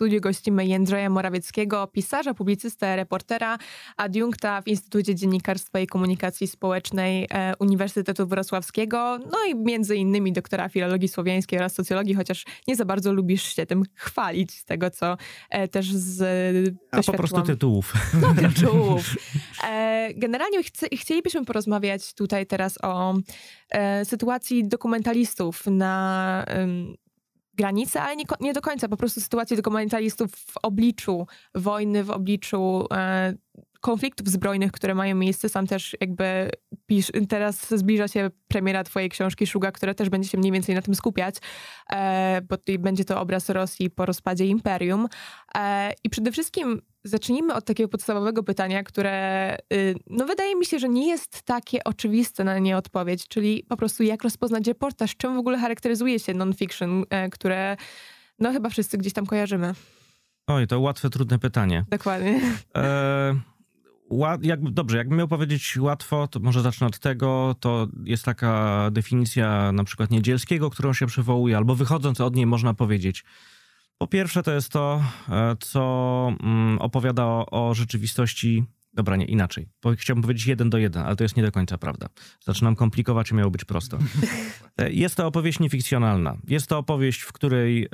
studiu gościmy Jędrzeja Morawieckiego, pisarza, publicystę, reportera, adiunkta w Instytucie Dziennikarstwa i Komunikacji Społecznej e, Uniwersytetu Wrocławskiego, no i między innymi doktora filologii słowiańskiej oraz socjologii, chociaż nie za bardzo lubisz się tym chwalić, z tego co e, też z A po prostu tytułów. No tytułów. E, generalnie chce, chcielibyśmy porozmawiać tutaj teraz o e, sytuacji dokumentalistów na granicy, ale nie, nie, do końca. Po prostu sytuacji dokumentalistów w obliczu wojny, w obliczu e, konfliktów zbrojnych, które mają miejsce. Sam też jakby pisz, teraz zbliża się premiera twojej książki Szuga, która też będzie się mniej więcej na tym skupiać, e, bo będzie to obraz Rosji po rozpadzie imperium. E, I przede wszystkim zacznijmy od takiego podstawowego pytania, które y, no wydaje mi się, że nie jest takie oczywiste na nie odpowiedź, czyli po prostu jak rozpoznać reportaż, czym w ogóle charakteryzuje się non-fiction, e, które no chyba wszyscy gdzieś tam kojarzymy. Oj, to łatwe, trudne pytanie. Dokładnie. E, jak, dobrze, jakbym miał powiedzieć łatwo, to może zacznę od tego. To jest taka definicja na przykład Niedzielskiego, którą się przywołuje, albo wychodząc od niej można powiedzieć. Po pierwsze to jest to, e, co mm, opowiada o, o rzeczywistości Dobra, nie, inaczej. Chciałbym powiedzieć jeden do jeden, ale to jest nie do końca prawda. Zaczynam komplikować, miało być prosto. E, jest to opowieść niefikcjonalna. Jest to opowieść, w której e,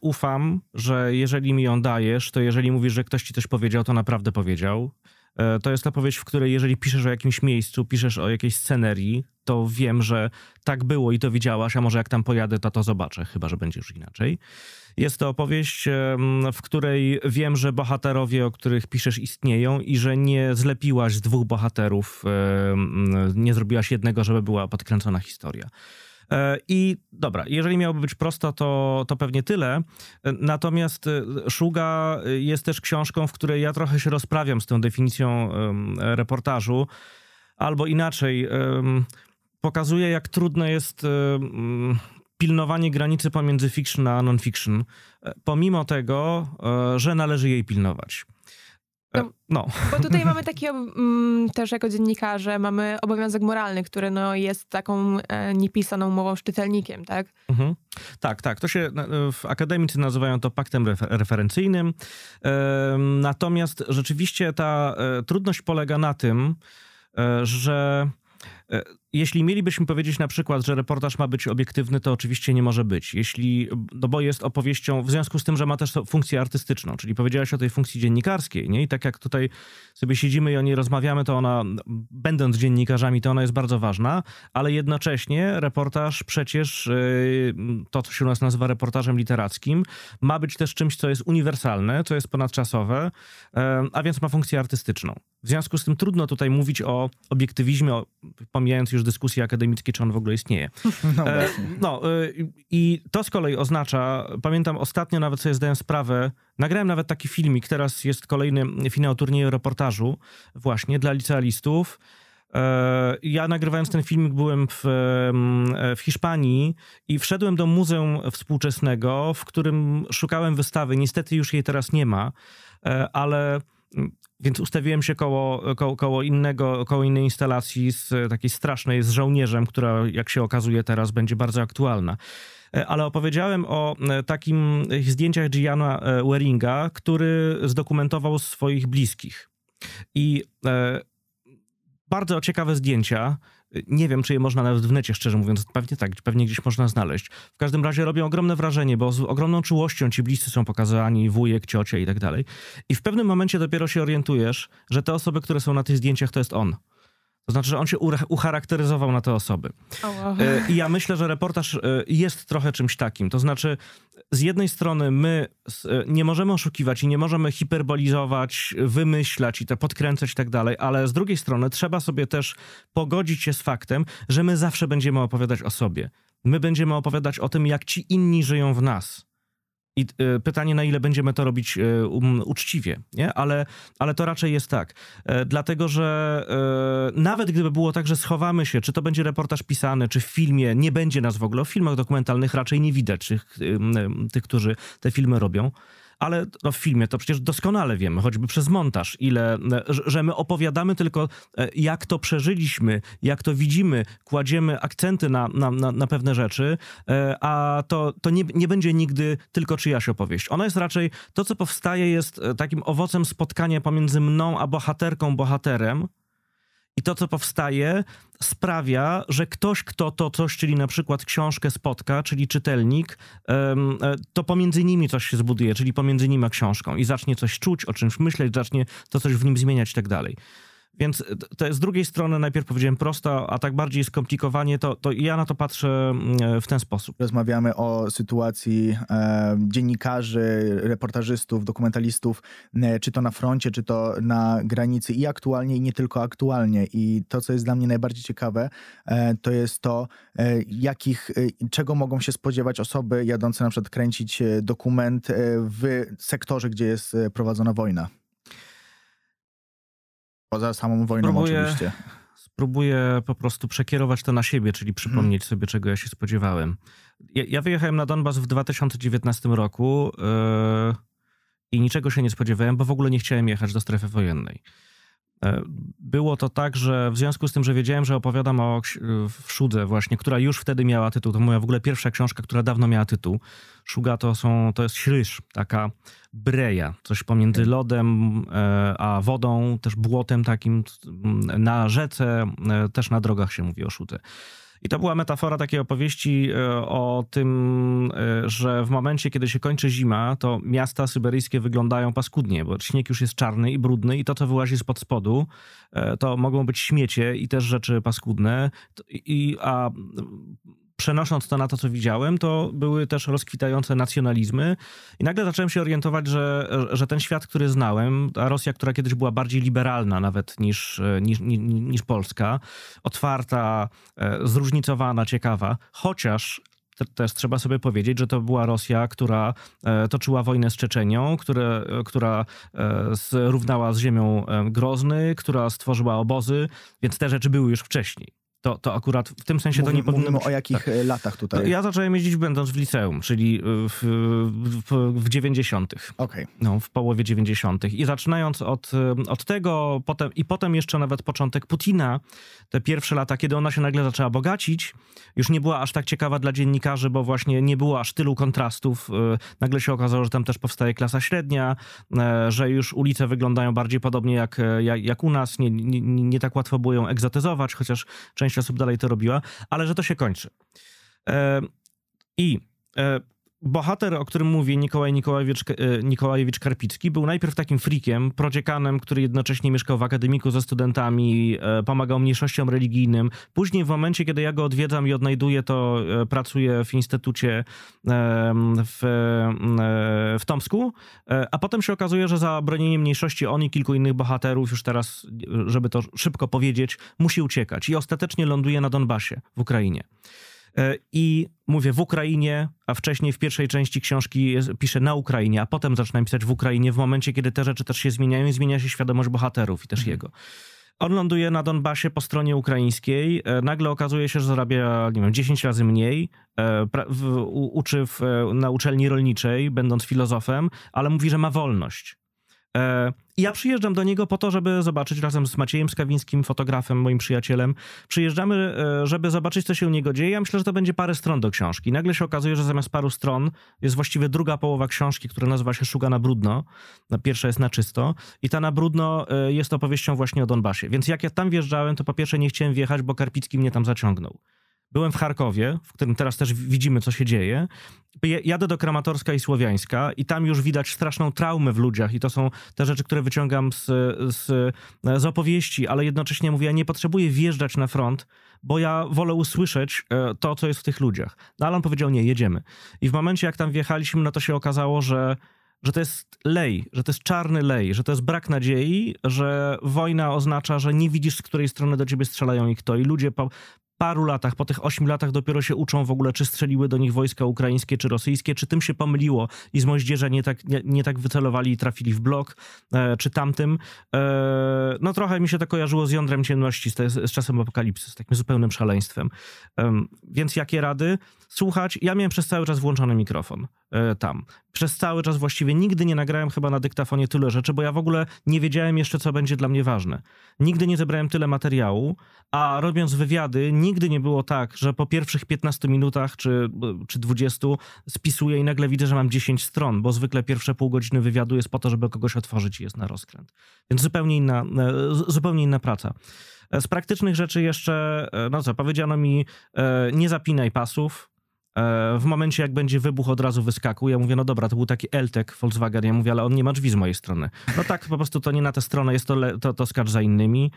ufam, że jeżeli mi ją dajesz, to jeżeli mówisz, że ktoś ci coś powiedział, to naprawdę powiedział. E, to jest opowieść, w której jeżeli piszesz o jakimś miejscu, piszesz o jakiejś scenerii, to wiem, że tak było i to widziałaś, a może jak tam pojadę, to to zobaczę, chyba że będzie już inaczej. Jest to opowieść, w której wiem, że bohaterowie, o których piszesz, istnieją i że nie zlepiłaś dwóch bohaterów, nie zrobiłaś jednego, żeby była podkręcona historia. E, I dobra, jeżeli miałoby być prosto, to, to pewnie tyle. E, natomiast e, Szuga jest też książką, w której ja trochę się rozprawiam z tą definicją reportażu, albo inaczej, pokazuje, jak trudno jest pilnowanie granicy pomiędzy fiction a non-fiction, pomimo tego, że należy jej pilnować. No, no. Bo tutaj mamy takie mm, też jako dziennikarze, mamy obowiązek moralny, który no, jest taką e, niepisaną umową z czytelnikiem, tak? Mhm. Tak, tak. To się e, w akademicy nazywają to paktem refer referencyjnym. E, natomiast rzeczywiście ta e, trudność polega na tym, e, że e, jeśli mielibyśmy powiedzieć na przykład, że reportaż ma być obiektywny, to oczywiście nie może być. Jeśli, no bo jest opowieścią, w związku z tym, że ma też funkcję artystyczną, czyli powiedziałaś o tej funkcji dziennikarskiej, nie? I tak jak tutaj sobie siedzimy i o niej rozmawiamy, to ona, będąc dziennikarzami, to ona jest bardzo ważna, ale jednocześnie reportaż przecież, y, to co się u nas nazywa reportażem literackim, ma być też czymś, co jest uniwersalne, co jest ponadczasowe, a więc ma funkcję artystyczną. W związku z tym trudno tutaj mówić o obiektywizmie, pomijając już dyskusje akademickie, czy on w ogóle istnieje. No, e, no e, i to z kolei oznacza, pamiętam ostatnio nawet sobie zdałem sprawę, nagrałem nawet taki filmik, teraz jest kolejny finał turnieju reportażu właśnie dla licealistów. E, ja nagrywając ten filmik byłem w, w Hiszpanii i wszedłem do Muzeum Współczesnego, w którym szukałem wystawy. Niestety już jej teraz nie ma, e, ale więc ustawiłem się koło, koło, innego, koło innej instalacji z takiej strasznej, z żołnierzem, która jak się okazuje teraz będzie bardzo aktualna. E, ale opowiedziałem o e, takim zdjęciach Gianna e, Weringa, który zdokumentował swoich bliskich. I bardzo ciekawe zdjęcia. Nie wiem, czy je można nawet w necie, szczerze mówiąc. Pewnie tak, pewnie gdzieś można znaleźć. W każdym razie robią ogromne wrażenie, bo z ogromną czułością ci bliscy są pokazani, wujek, ciocia i tak dalej. I w pewnym momencie dopiero się orientujesz, że te osoby, które są na tych zdjęciach, to jest on. To znaczy, że on się ucharakteryzował na te osoby. Oh. I ja myślę, że reportaż e, jest trochę czymś takim. To znaczy, z jednej strony my e, nie możemy oszukiwać i nie możemy hiperbolizować, wymyślać i to podkręcać i tak dalej, ale z drugiej strony trzeba sobie też pogodzić się z faktem, że my zawsze będziemy opowiadać o sobie. My będziemy opowiadać o tym, jak ci inni żyją w nas. I y, pytanie, na ile będziemy to robić y, um, uczciwie, nie? Ale, ale to raczej jest tak. E, dlatego, że e, nawet gdyby było tak, że schowamy się, czy to będzie reportaż pisany, czy w filmie, nie będzie nas w ogóle. W filmach dokumentalnych raczej nie widać tych, tych którzy te filmy robią ale no w filmie to przecież doskonale wiemy, choćby przez montaż, ile, że my opowiadamy tylko, jak to przeżyliśmy, jak to widzimy, kładziemy akcenty na, na, na, pewne rzeczy, a to, to nie, nie będzie nigdy tylko czyjaś opowieść. Ona jest raczej, to co powstaje jest takim owocem spotkania pomiędzy mną a bohaterką, bohaterem, i to, co powstaje, sprawia, że ktoś, kto to coś, czyli na przykład książkę spotka, czyli czytelnik, e, to pomiędzy nimi coś się zbuduje, czyli pomiędzy nim a książką i zacznie coś czuć, o czymś myśleć, zacznie to coś w nim zmieniać i tak dalej. Więc e, to z drugiej strony najpierw powiedziałem prosto, a tak bardziej skomplikowanie, to, to ja na to patrzę mm, w ten sposób. Rozmawiamy o sytuacji e, dziennikarzy, reportażystów, dokumentalistów, e, czy to na froncie, czy to na granicy i aktualnie, i nie tylko aktualnie. I to, co jest dla mnie najbardziej ciekawe, e, to jest to, e, jakich, e, czego mogą się spodziewać osoby jadące na przykład kręcić dokument w sektorze, gdzie jest prowadzona wojna. Poza samą wojną spróbuję, oczywiście. Spróbuję po prostu przekierować to na siebie, czyli przypomnieć hmm. sobie, czego ja się spodziewałem. Ja, ja wyjechałem na Donbas w 2019 roku yy, i niczego się nie spodziewałem, bo w ogóle nie chciałem jechać do strefy wojennej. E, było to tak, że w związku z tym, że wiedziałem, że opowiadam o Szudze właśnie, która już wtedy miała tytuł, to moja w ogóle pierwsza książka, która dawno miała tytuł. Szuga to, są, to jest śryż, taka breja, coś pomiędzy lodem e, a wodą, też błotem takim na rzece, e, też na drogach się mówi o Szudze. I to była metafora takiej opowieści e, o tym, e, że w momencie, kiedy się kończy zima, to miasta syberyjskie wyglądają paskudnie, bo śnieg już jest czarny i brudny i to, co wyłazi spod spodu, e, to mogą być śmiecie i też rzeczy paskudne. I, a przenosząc to na to, co widziałem, to były też rozkwitające nacjonalizmy i nagle zacząłem się orientować, że, że ten świat, który znałem, ta Rosja, która kiedyś była bardziej liberalna nawet niż, niż, niż, Polska, otwarta, e, zróżnicowana, ciekawa, chociaż też trzeba sobie powiedzieć, że to była Rosja, która e, toczyła wojnę z Czeczenią, które, która e, zrównała z ziemią Grozny, która stworzyła obozy, więc te rzeczy były już wcześniej. To, to akurat w tym sensie Mówimy, to nie powinno Mówimy być... o jakich tak. E, latach tutaj? Ja zacząłem jeździć będąc w liceum, czyli w, w, w 90. Okay. No, w połowie 90. I zaczynając od, e, od tego, potem, i potem jeszcze nawet początek Putina, te pierwsze lata, kiedy ona się nagle zaczęła bogacić, już nie była aż tak ciekawa dla dziennikarzy, bo właśnie nie było aż tylu kontrastów. E, nagle się okazało, że tam też powstaje klasa średnia, że już ulice wyglądają bardziej podobnie jak, jak, jak u nas, nie, nie, nie tak łatwo było ją egzotyzować, chociaż część część osób dalej to robiła, ale że to się kończy. E, I e, bohater, o którym mówi Nikołaj Nikołajewicz, e, Nikołajewicz Karpicki, był najpierw takim freakiem, prodziekanem, który jednocześnie mieszkał w akademiku ze studentami, pomagał mniejszościom religijnym. Później w momencie, kiedy ja go odwiedzam i odnajduję, to pracuje w instytucie w, w Tomsku, a potem się okazuje, że za bronienie mniejszości on i kilku innych bohaterów, już teraz, żeby to szybko powiedzieć, musi uciekać i ostatecznie ląduje na Donbasie w Ukrainie. E, I mówię w Ukrainie, a wcześniej w pierwszej części książki piszę na Ukrainie, a potem zaczynam pisać w Ukrainie w momencie, kiedy te rzeczy też się zmieniają i zmienia się świadomość bohaterów i też mhm. jego. On ląduje na Donbasie po stronie ukraińskiej. E, nagle okazuje się, że zarabia, nie wiem, 10 razy mniej. E, uczy w, na uczelni rolniczej, będąc filozofem, ale mówi, że ma wolność. E, I ja przyjeżdżam do niego po to, żeby zobaczyć razem z Maciejem Skawińskim, fotografem, moim przyjacielem. Przyjeżdżamy, e, żeby zobaczyć, co się u niego dzieje. Ja myślę, że to będzie parę stron do książki. Nagle się okazuje, że zamiast paru stron jest właściwie druga połowa książki, która nazywa się Szuga na brudno. Pierwsza jest na czysto. I ta na brudno e, jest opowieścią właśnie o Donbasie. Więc jak ja tam wjeżdżałem, to po pierwsze nie chciałem wjechać, bo Karpicki mnie tam zaciągnął. Byłem w Charkowie, w którym teraz też widzimy, co się dzieje. Jadę do Kramatorska i Słowiańska i tam już widać straszną traumę w ludziach i to są te rzeczy, które wyciągam z, z, z opowieści, ale jednocześnie mówię, ja nie potrzebuję wjeżdżać na front, bo ja wolę usłyszeć e, to, co jest w tych ludziach. No ale on powiedział, nie, jedziemy. I w momencie, jak tam wjechaliśmy, no to się okazało, że że to jest lej, że to jest czarny lej, że to jest brak nadziei, że wojna oznacza, że nie widzisz, z której strony do ciebie strzelają i kto. I ludzie po, paru latach, po tych ośmiu latach dopiero się uczą w ogóle, czy strzeliły do nich wojska ukraińskie, czy rosyjskie, czy tym się pomyliło i z moździerza nie tak, nie, nie tak wycelowali i trafili w blok, e, czy tamtym. E, no trochę mi się to kojarzyło z jądrem ciemności, z, z czasem apokalipsy, z takim zupełnym szaleństwem. Więc jakie rady? Słuchać. Ja miałem przez cały czas włączony mikrofon e, tam. Przez cały czas właściwie nigdy nie nagrałem chyba na dyktafonie tyle rzeczy, bo ja w ogóle nie wiedziałem jeszcze, co będzie dla mnie ważne. Nigdy nie zebrałem tyle materiału, a robiąc wywiady, nigdy nie było tak, że po pierwszych 15 minutach czy, czy 20 spisuję i nagle widzę, że mam 10 stron, bo zwykle pierwsze pół godziny wywiadu jest po to, żeby kogoś otworzyć i jest na rozkręt. Więc zupełnie inna, e, zupełnie inna praca. E, z praktycznych rzeczy jeszcze, no co, powiedziano mi, nie zapinaj pasów, E, w momencie, jak będzie wybuch, od razu wyskakuj. Ja mówię, no dobra, to był taki Eltek Volkswagen. Ja mówię, ale on nie ma drzwi z mojej strony. No tak, po prostu to nie na tę stronę jest, to, to, to skacz za innymi.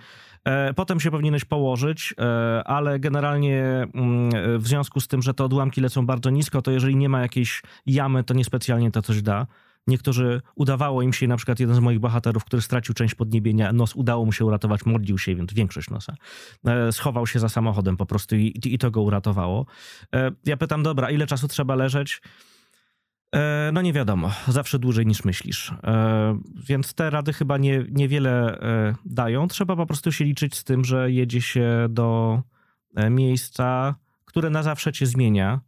E, potem się powinieneś położyć, e, ale generalnie mm, w związku z tym, że te odłamki lecą bardzo nisko, to jeżeli nie ma jakiejś jamy, to niespecjalnie to coś da. Niektórzy udawało im się, na przykład jeden z moich bohaterów, który stracił część podniebienia, nos udało mu się uratować, modlił się, więc większość nosa. E, schował się za samochodem po prostu i, i to go uratowało. E, ja pytam, dobra, ile czasu trzeba leżeć? E, no nie wiadomo, zawsze dłużej niż myślisz. Więc te rady chyba nie, niewiele dają. Trzeba po prostu się liczyć z tym, że jedzie się do miejsca, które na zawsze cię zmienia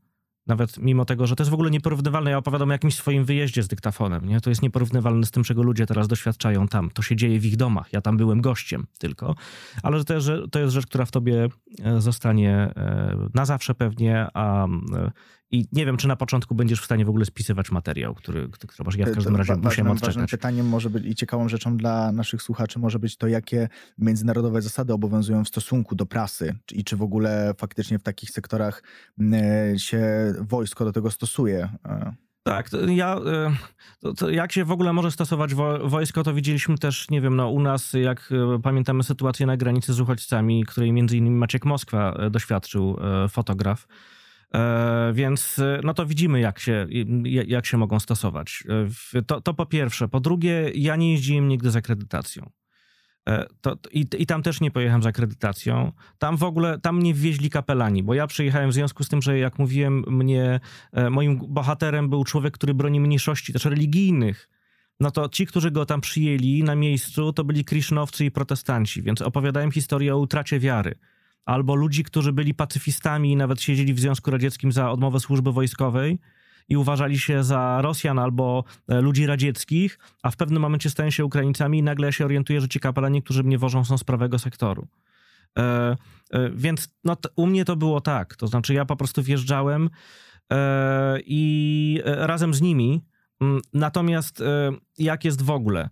nawet mimo tego, że to jest w ogóle nieporównywalne. Ja opowiadam o jakimś swoim wyjeździe z dyktafonem. Nie? To jest nieporównywalne z tym, czego ludzie teraz doświadczają tam. To się dzieje w ich domach. Ja tam byłem gościem tylko. Ale to jest, to jest rzecz, która w tobie e, zostanie e, na zawsze pewnie, a e, i nie wiem, czy na początku będziesz w stanie w ogóle spisywać materiał, który, który ja w każdym razie musiałem odczekać. Ważnym pytaniem może być i ciekawą rzeczą dla naszych słuchaczy może być to, jakie międzynarodowe zasady obowiązują w stosunku do prasy i czy w ogóle faktycznie w takich sektorach się wojsko do tego stosuje. E. Tak, ja, e, to, to jak się w ogóle może stosować wo, wojsko, to widzieliśmy też, nie wiem, no u nas, jak e, pamiętamy sytuację na granicy z uchodźcami, której między innymi Maciek Moskwa doświadczył, fotograf. E, więc e, no to widzimy, jak się, jak się mogą stosować. E, to, to po pierwsze. Po drugie, ja nie jeździłem nigdy z akredytacją. To, i, I tam też nie pojechałem z akredytacją. Tam w ogóle, tam mnie wwieźli kapelani, bo ja przyjechałem w związku z tym, że jak mówiłem, mnie, moim bohaterem był człowiek, który broni mniejszości, też religijnych. No to ci, którzy go tam przyjęli na miejscu, to byli krisznowcy i protestanci, więc opowiadałem historię o utracie wiary albo ludzi, którzy byli pacyfistami i nawet siedzieli w Związku Radzieckim za odmowę służby wojskowej i uważali się za Rosjan albo e, ludzi radzieckich, a w pewnym momencie stają się Ukraińcami i nagle się orientuje, że ci kapelani, którzy mnie wożą, są z prawego sektoru. E, e, więc no, u mnie to było tak. To znaczy, ja po prostu wjeżdżałem e, i e, razem z nimi. Mm, natomiast e, jak jest w ogóle?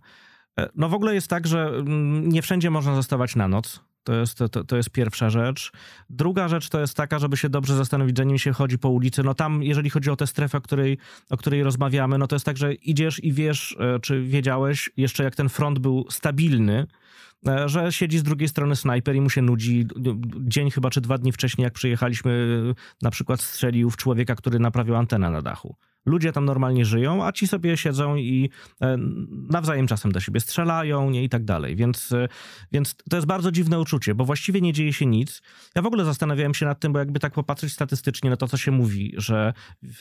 No w ogóle jest tak, że mm, nie wszędzie można zostawać na noc. To jest, to, to jest pierwsza rzecz. Druga rzecz to jest taka, żeby się dobrze zastanowić, zanim się chodzi po ulicy. No tam, jeżeli chodzi o tę strefę, o której, o której rozmawiamy, no to jest tak, że idziesz i wiesz, e, czy wiedziałeś jeszcze jak ten front był stabilny, że siedzi z drugiej strony snajper i mu się nudzi. Dzień chyba czy dwa dni wcześniej, jak przyjechaliśmy, na przykład strzelił w człowieka, który naprawiał antenę na dachu. Ludzie tam normalnie żyją, a ci sobie siedzą i e, nawzajem czasem do siebie strzelają nie, i tak dalej. Więc, e, więc to jest bardzo dziwne uczucie, bo właściwie nie dzieje się nic. Ja w ogóle zastanawiałem się nad tym, bo jakby tak popatrzeć statystycznie na to, co się mówi, że w,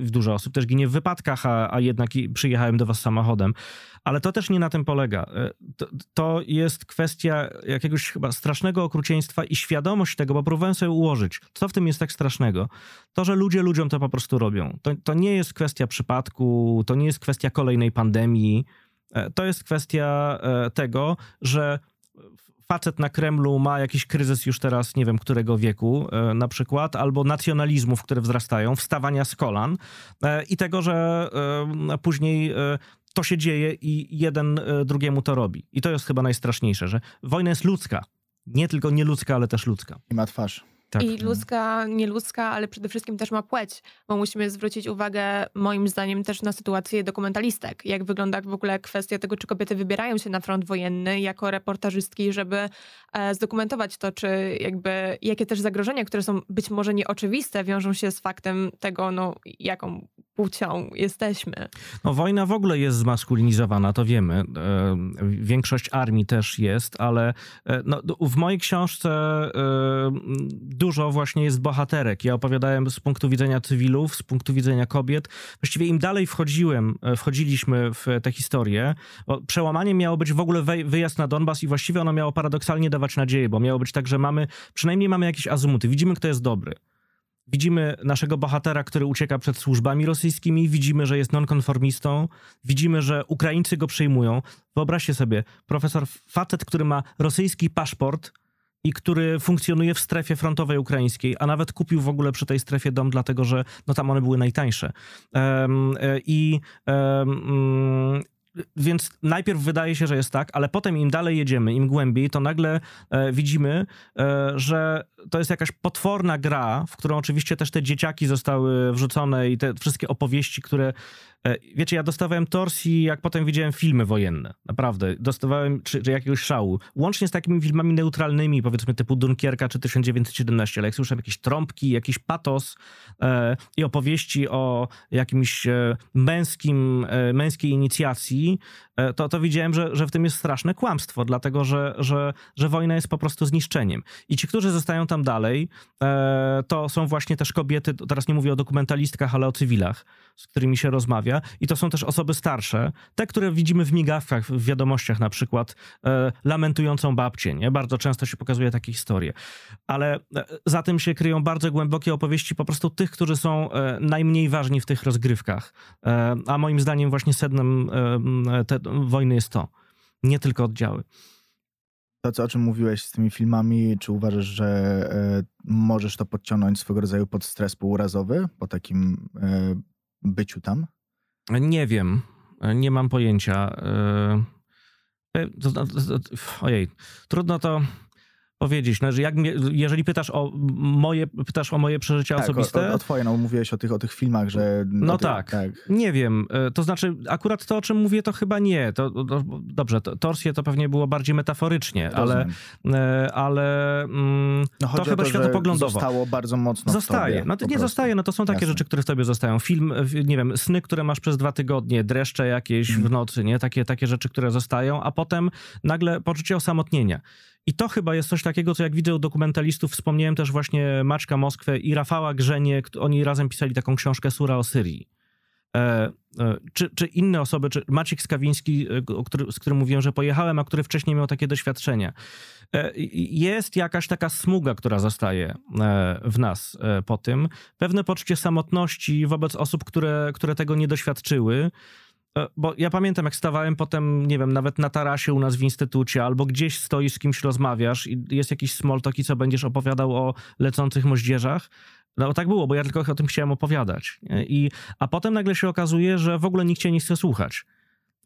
w dużo osób też ginie w wypadkach, a, a jednak przyjechałem do was samochodem. Ale to też nie na tym polega. E, to, to, jest kwestia jakiegoś chyba strasznego okrucieństwa i świadomość tego, bo próbowałem sobie ułożyć, co w tym jest tak strasznego. To, że ludzie ludziom to po prostu robią. To, to nie jest kwestia przypadku, to nie jest kwestia kolejnej pandemii. E, to jest kwestia e, tego, że facet na Kremlu ma jakiś kryzys już teraz, nie wiem, którego wieku na przykład, albo nacjonalizmów, które wzrastają, wstawania z kolan i tego, że później to się dzieje i jeden e, drugiemu to robi. I to jest chyba najstraszniejsze, że wojna jest ludzka. Nie tylko nieludzka, ale też ludzka. I ma twarz. Tak. I ludzka, nieludzka, ale przede wszystkim też ma płeć, bo musimy zwrócić uwagę, moim zdaniem, też na sytuację dokumentalistek. Jak wygląda w ogóle kwestia tego, czy kobiety wybierają się na front wojenny jako reportażystki, żeby e, zdokumentować to, czy jakby, jakie też zagrożenia, które są być może nieoczywiste, wiążą się z faktem tego, no, jaką płcią jesteśmy. No, wojna w ogóle jest zmaskulinizowana, to wiemy. E, większość armii też jest, ale e, no, w mojej książce dużo właśnie jest bohaterek. Ja opowiadałem z punktu widzenia cywilów, z punktu widzenia kobiet. Właściwie im dalej wchodziłem, e, wchodziliśmy w tę historię, bo przełamanie miało być w ogóle wyjazd na Donbas i właściwie ono miało paradoksalnie dawać nadzieję, bo miało być tak, że mamy, przynajmniej mamy jakieś azymuty. Widzimy, kto jest dobry. Widzimy naszego bohatera, który ucieka przed służbami rosyjskimi, widzimy, że jest nonkonformistą, widzimy, że Ukraińcy go przyjmują. Wyobraźcie sobie, profesor facet, który ma rosyjski paszport i który funkcjonuje w strefie frontowej ukraińskiej, a nawet kupił w ogóle przy tej strefie dom, dlatego że no, tam one były najtańsze. Um, I um, więc najpierw wydaje się, że jest tak, ale potem im dalej jedziemy, im głębiej, to nagle e, widzimy, e, że to jest jakaś potworna gra, w którą oczywiście też te dzieciaki zostały wrzucone i te wszystkie opowieści, które E, wiecie, ja dostawałem torsji, jak potem widziałem filmy wojenne. Naprawdę. Dostawałem czy, czy jakiegoś szału. Łącznie z takimi filmami neutralnymi, powiedzmy typu Dunkierka czy 1917, ale jak słyszałem jakieś trąbki, jakiś patos e, i opowieści o jakimś e, męskim, e, męskiej inicjacji, e, to, to widziałem, że, że w tym jest straszne kłamstwo, dlatego że, że, że wojna jest po prostu zniszczeniem. I ci, którzy zostają tam dalej, e, to są właśnie też kobiety, teraz nie mówię o dokumentalistkach, ale o cywilach, z którymi się rozmawia i to są też osoby starsze, te, które widzimy w migawkach, w wiadomościach na przykład, e, lamentującą babcię, nie? Bardzo często się pokazuje takie historie. Ale e, za tym się kryją bardzo głębokie opowieści po prostu tych, którzy są e, najmniej ważni w tych rozgrywkach. E, a moim zdaniem właśnie sednem e, te wojny jest to. Nie tylko oddziały. To, co, o czym mówiłeś z tymi filmami, czy uważasz, że e, możesz to podciągnąć swego rodzaju pod stres półrazowy po takim byciu tam? Nie wiem. Nie mam pojęcia. E, ojej, trudno to powiedzieć. No, że jak, jeżeli pytasz o moje, pytasz o moje przeżycia tak, osobiste... O, o, twoje, no mówiłeś o tych, o tych filmach, że... No tak, tak, nie wiem. E, to znaczy, akurat to, o czym mówię, to chyba nie. To, to dobrze, to, torsje to pewnie było bardziej metaforycznie, ale, e, ale mm, no, to chyba to, światopoglądowo. zostało bardzo mocno Zostaje. no to nie zostaje, no to są takie Jasne. rzeczy, które w tobie zostają. Film, nie wiem, sny, które masz przez dwa tygodnie, dreszcze jakieś mm. w nocy, nie? Takie, takie rzeczy, które zostają, a potem nagle poczucie osamotnienia. I to chyba jest coś takiego, co jak widzę u dokumentalistów, wspomniałem też właśnie Maczka Moskwę i Rafała Grzenie, oni razem pisali taką książkę Sura o Syrii. E, e, czy, czy inne osoby, czy Maciek Skawiński, e, który, z którym mówiłem, że pojechałem, a który wcześniej miał takie doświadczenia. E, jest jakaś taka smuga, która zostaje e, w nas e, po tym. Pewne poczucie samotności wobec osób, które, które tego nie doświadczyły. E, bo ja pamiętam, jak stawałem potem, nie wiem, nawet na tarasie u nas w instytucie, albo gdzieś stoisz z kimś rozmawiasz i jest jakiś small talk i co będziesz opowiadał o lecących moździerzach. No tak było, bo ja tylko o tym chciałem opowiadać. I, a potem nagle się okazuje, że w ogóle nikt cię nie chce słuchać.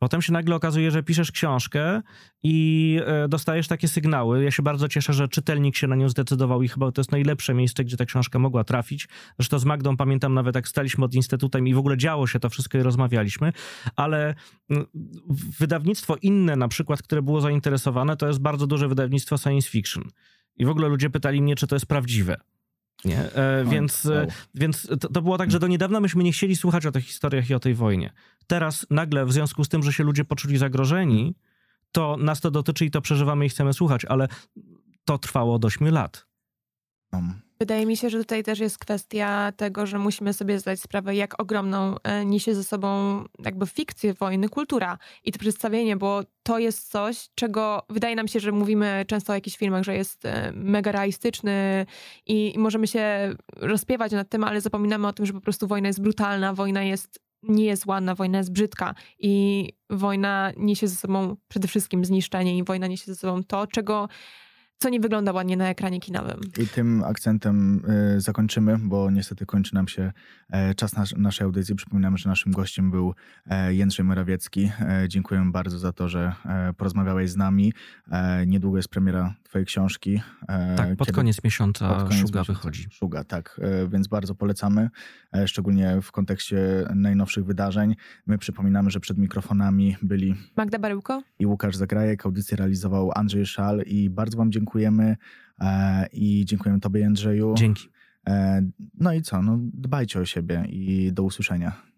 Potem się nagle okazuje, że piszesz książkę i e, dostajesz takie sygnały. Ja się bardzo cieszę, że czytelnik się na nią zdecydował i chyba to jest najlepsze miejsce, gdzie ta książka mogła trafić. Zresztą z Magdą pamiętam nawet, jak staliśmy od instytutem i w ogóle działo się to wszystko i rozmawialiśmy, ale wydawnictwo inne na przykład, które było zainteresowane, to jest bardzo duże wydawnictwo science fiction. I w ogóle ludzie pytali mnie, czy to jest prawdziwe. Nie? E, więc e, więc to, to, było tak, że do niedawna myśmy nie chcieli słuchać o tych historiach i o tej wojnie. Teraz nagle, w związku z tym, że się ludzie poczuli zagrożeni, to nas to dotyczy i to przeżywamy i chcemy słuchać, ale to trwało od 8 lat. Wydaje mi się, że tutaj też jest kwestia tego, że musimy sobie zdać sprawę, jak ogromną e, niesie ze sobą jakby fikcję wojny kultura i to przedstawienie, bo to jest coś, czego wydaje nam się, że mówimy często o jakichś filmach, że jest e, mega realistyczny i, możemy się rozpiewać nad tym, ale zapominamy o tym, że po prostu wojna jest brutalna, wojna jest nie jest ładna, wojna jest brzydka i wojna niesie ze sobą przede wszystkim zniszczenie i wojna niesie ze sobą to, czego co nie wygląda ładnie na ekranie kinowym. I tym akcentem y, zakończymy, bo niestety kończy nam się e, czas nas, naszej audycji. Przypominam, że naszym gościem był e, Jędrzej Morawiecki. E, dziękuję bardzo za to, że porozmawiałeś z nami. Niedługo jest premiera twojej książki. E, tak, pod kiedy... koniec miesiąca pod koniec Szuga miesiąca. wychodzi. Szuga, tak. więc bardzo polecamy, szczególnie w kontekście najnowszych wydarzeń. My przypominamy, że przed mikrofonami byli Magda Baryłko i Łukasz Zagrajek. Audycję realizował Andrzej Szal i bardzo wam dziękujemy e, i dziękujemy Tobie, Jędrzeju. Dzięki. E, no i co? No, dbajcie o siebie i do usłyszenia.